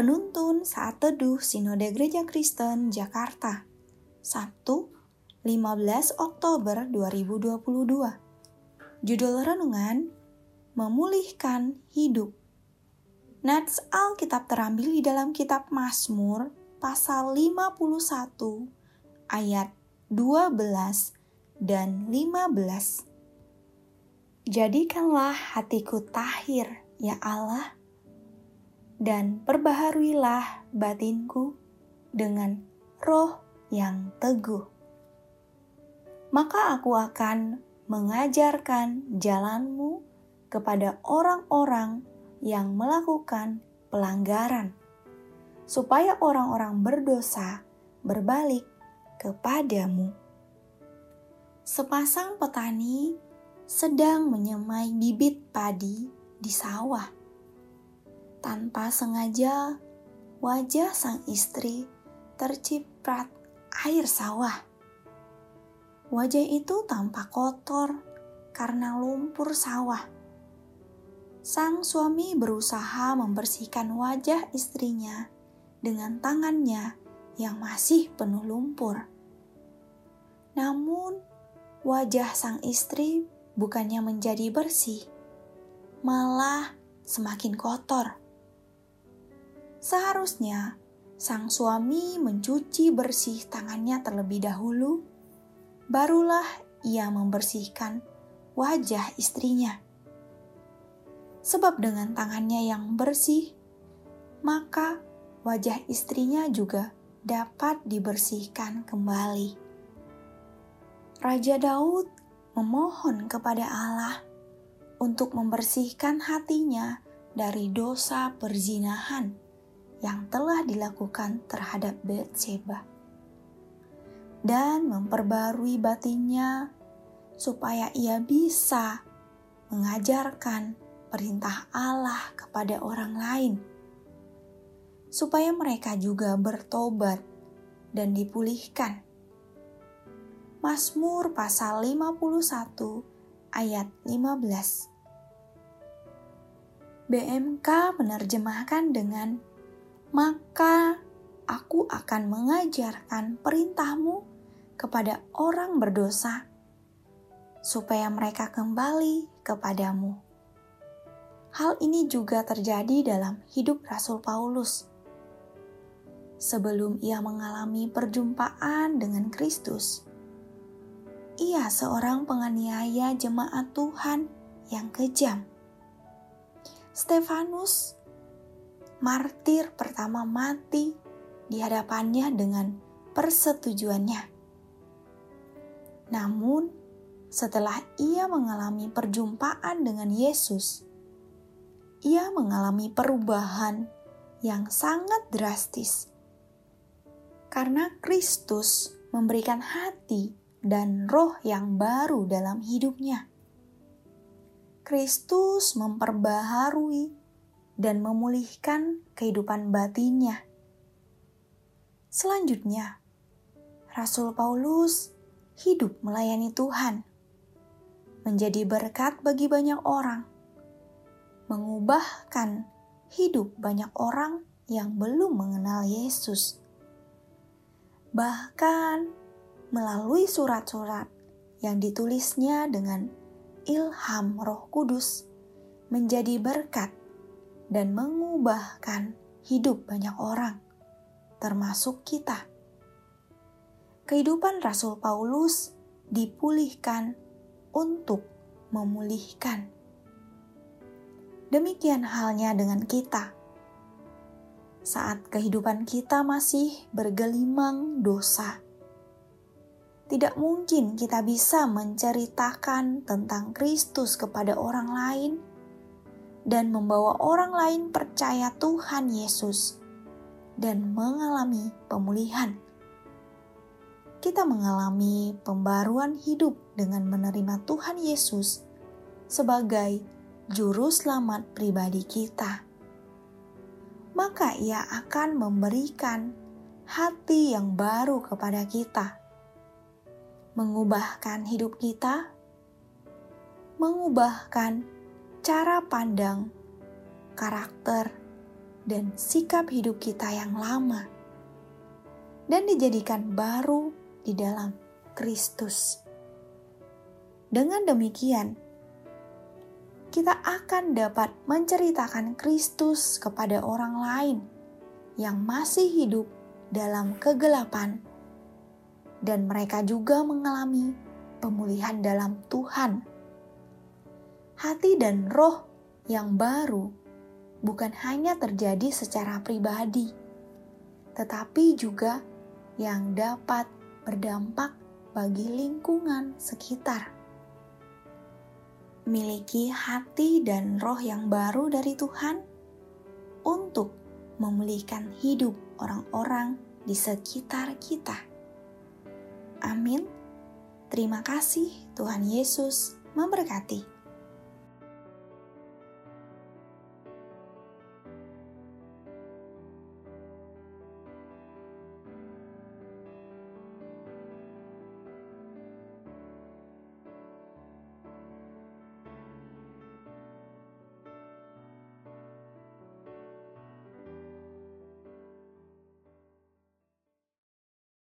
Penuntun saat teduh Sinode Gereja Kristen Jakarta Sabtu 15 Oktober 2022 Judul Renungan Memulihkan Hidup. Nats Alkitab terambil di dalam kitab Mazmur pasal 51 ayat 12 dan 15 Jadikanlah hatiku tahir ya Allah dan perbaharuilah batinku dengan roh yang teguh. Maka aku akan mengajarkan jalanmu kepada orang-orang yang melakukan pelanggaran, supaya orang-orang berdosa berbalik kepadamu. Sepasang petani sedang menyemai bibit padi di sawah tanpa sengaja, wajah sang istri terciprat air sawah. Wajah itu tampak kotor karena lumpur sawah. Sang suami berusaha membersihkan wajah istrinya dengan tangannya yang masih penuh lumpur. Namun, wajah sang istri bukannya menjadi bersih, malah semakin kotor. Seharusnya sang suami mencuci bersih tangannya terlebih dahulu, barulah ia membersihkan wajah istrinya. Sebab dengan tangannya yang bersih, maka wajah istrinya juga dapat dibersihkan kembali. Raja Daud memohon kepada Allah untuk membersihkan hatinya dari dosa perzinahan yang telah dilakukan terhadap Betseba dan memperbarui batinnya supaya ia bisa mengajarkan perintah Allah kepada orang lain supaya mereka juga bertobat dan dipulihkan. Mazmur pasal 51 ayat 15 BMK menerjemahkan dengan maka aku akan mengajarkan perintahmu kepada orang berdosa, supaya mereka kembali kepadamu. Hal ini juga terjadi dalam hidup Rasul Paulus. Sebelum ia mengalami perjumpaan dengan Kristus, ia seorang penganiaya jemaat Tuhan yang kejam. Stefanus martir pertama mati di hadapannya dengan persetujuannya. Namun, setelah ia mengalami perjumpaan dengan Yesus, ia mengalami perubahan yang sangat drastis. Karena Kristus memberikan hati dan roh yang baru dalam hidupnya. Kristus memperbaharui dan memulihkan kehidupan batinnya. Selanjutnya, Rasul Paulus hidup melayani Tuhan, menjadi berkat bagi banyak orang, mengubahkan hidup banyak orang yang belum mengenal Yesus. Bahkan melalui surat-surat yang ditulisnya dengan ilham Roh Kudus, menjadi berkat dan mengubahkan hidup banyak orang, termasuk kita. Kehidupan Rasul Paulus dipulihkan untuk memulihkan. Demikian halnya dengan kita. Saat kehidupan kita masih bergelimang dosa, tidak mungkin kita bisa menceritakan tentang Kristus kepada orang lain dan membawa orang lain percaya Tuhan Yesus dan mengalami pemulihan. Kita mengalami pembaruan hidup dengan menerima Tuhan Yesus sebagai juru selamat pribadi kita. Maka Ia akan memberikan hati yang baru kepada kita, mengubahkan hidup kita, mengubahkan cara pandang, karakter, dan sikap hidup kita yang lama, dan dijadikan baru di dalam Kristus. Dengan demikian, kita akan dapat menceritakan Kristus kepada orang lain yang masih hidup dalam kegelapan, dan mereka juga mengalami pemulihan dalam Tuhan. Hati dan roh yang baru bukan hanya terjadi secara pribadi, tetapi juga yang dapat berdampak bagi lingkungan sekitar miliki hati dan roh yang baru dari Tuhan untuk memulihkan hidup orang-orang di sekitar kita. Amin. Terima kasih, Tuhan Yesus memberkati.